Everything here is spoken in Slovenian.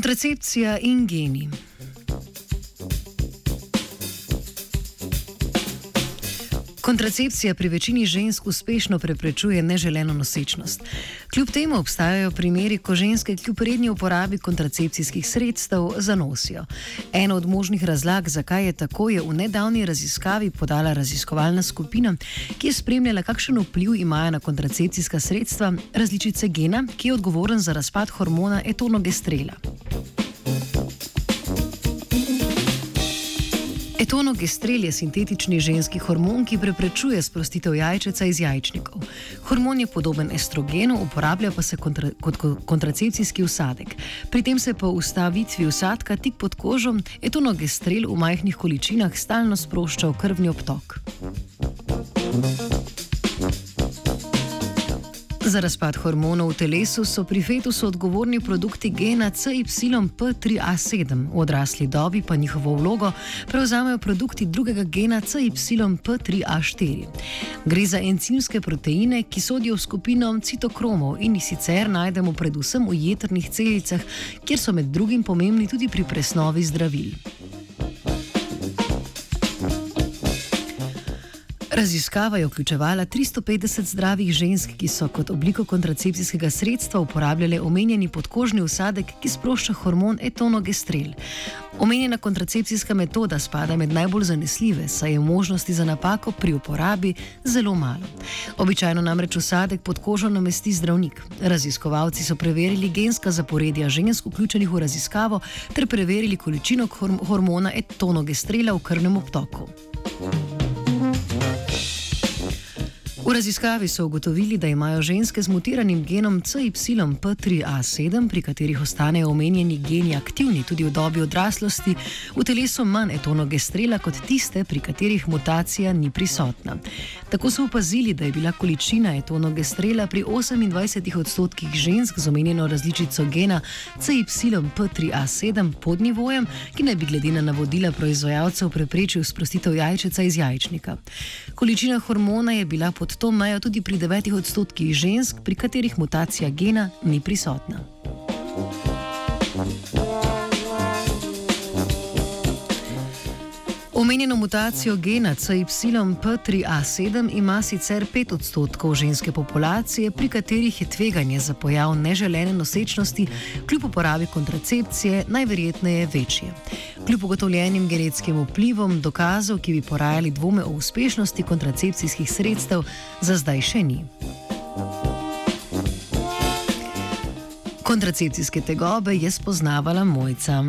Kontracepcija in geni. Kontracepcija pri večini žensk uspešno preprečuje neželeno nosečnost. Kljub temu obstajajo primeri, ko ženske kljub redni uporabi kontracepcijskih sredstev zanosijo. Eno od možnih razlag, zakaj je tako, je v nedavni raziskavi podala raziskovalna skupina, ki je spremljala, kakšen vpliv imajo na kontracepcijska sredstva različice gena, ki je odgovoren za razpad hormona etonogestrela. Etonogestrel je sintetični ženski hormon, ki preprečuje sprostitev jajčeca iz jajčnikov. Hormon je podoben estrogenu, uporablja pa se kontra, kot kontracepcijski usadek. Pri tem se po ustavitvi usadka tik pod kožo etonogestrel v majhnih količinah stalno sprošča v krvni obtok. Za razpad hormonov v telesu so pri fetusu odgovorni produkti gena CYP3A7, v odrasli dobi pa njihovo vlogo prevzamejo produkti drugega gena CYP3A4. Gre za encimske proteine, ki sodijo v skupino citokromov in jih sicer najdemo predvsem v jedrnih celicah, kjer so med drugim pomembni tudi pri presnovi zdravil. Raziskava je vključevala 350 zdravih žensk, ki so kot obliko kontracepcijskega sredstva uporabljale omenjeni podkožni usadek, ki sprošča hormon etonogestrel. Omenjena kontracepcijska metoda spada med najbolj zanesljive, saj je možnosti za napako pri uporabi zelo malo. Običajno namreč usadek pod kožo namesti zdravnik. Raziskovalci so preverili genska zaporedja žensk vključenih v raziskavo ter preverili količino hormona etonogestrela v krvnem obtoku. V raziskavi so ugotovili, da imajo ženske z mutiranim genom CYP3A7, pri katerih ostanejo omenjeni geni aktivni tudi v dobi odraslosti, v telesu manj etonogestrela kot tiste, pri katerih mutacija ni prisotna. Tako so opazili, da je bila količina etonogestrela pri 28 odstotkih žensk z omenjeno različico gena CYP3A7 pod nivojem, ki naj bi glede na navodila proizvajalcev preprečil sprostitev jajčeca iz jajčnika. Količina hormona je bila pod to mejo tudi pri 9 odstotkih žensk, pri katerih mutacija gena ni prisotna. Omenjeno mutacijo gena CYP3A7 ima sicer 5 odstotkov ženske populacije, pri katerih je tveganje za pojav neželene nosečnosti kljub uporabi kontracepcije najverjetneje večje. Kljub ugotovljenim genetskim vplivom dokazov, ki bi porajali dvome o uspešnosti kontracepcijskih sredstev, za zdaj še ni. Kontracepcijske tegobe je spoznavala mojca.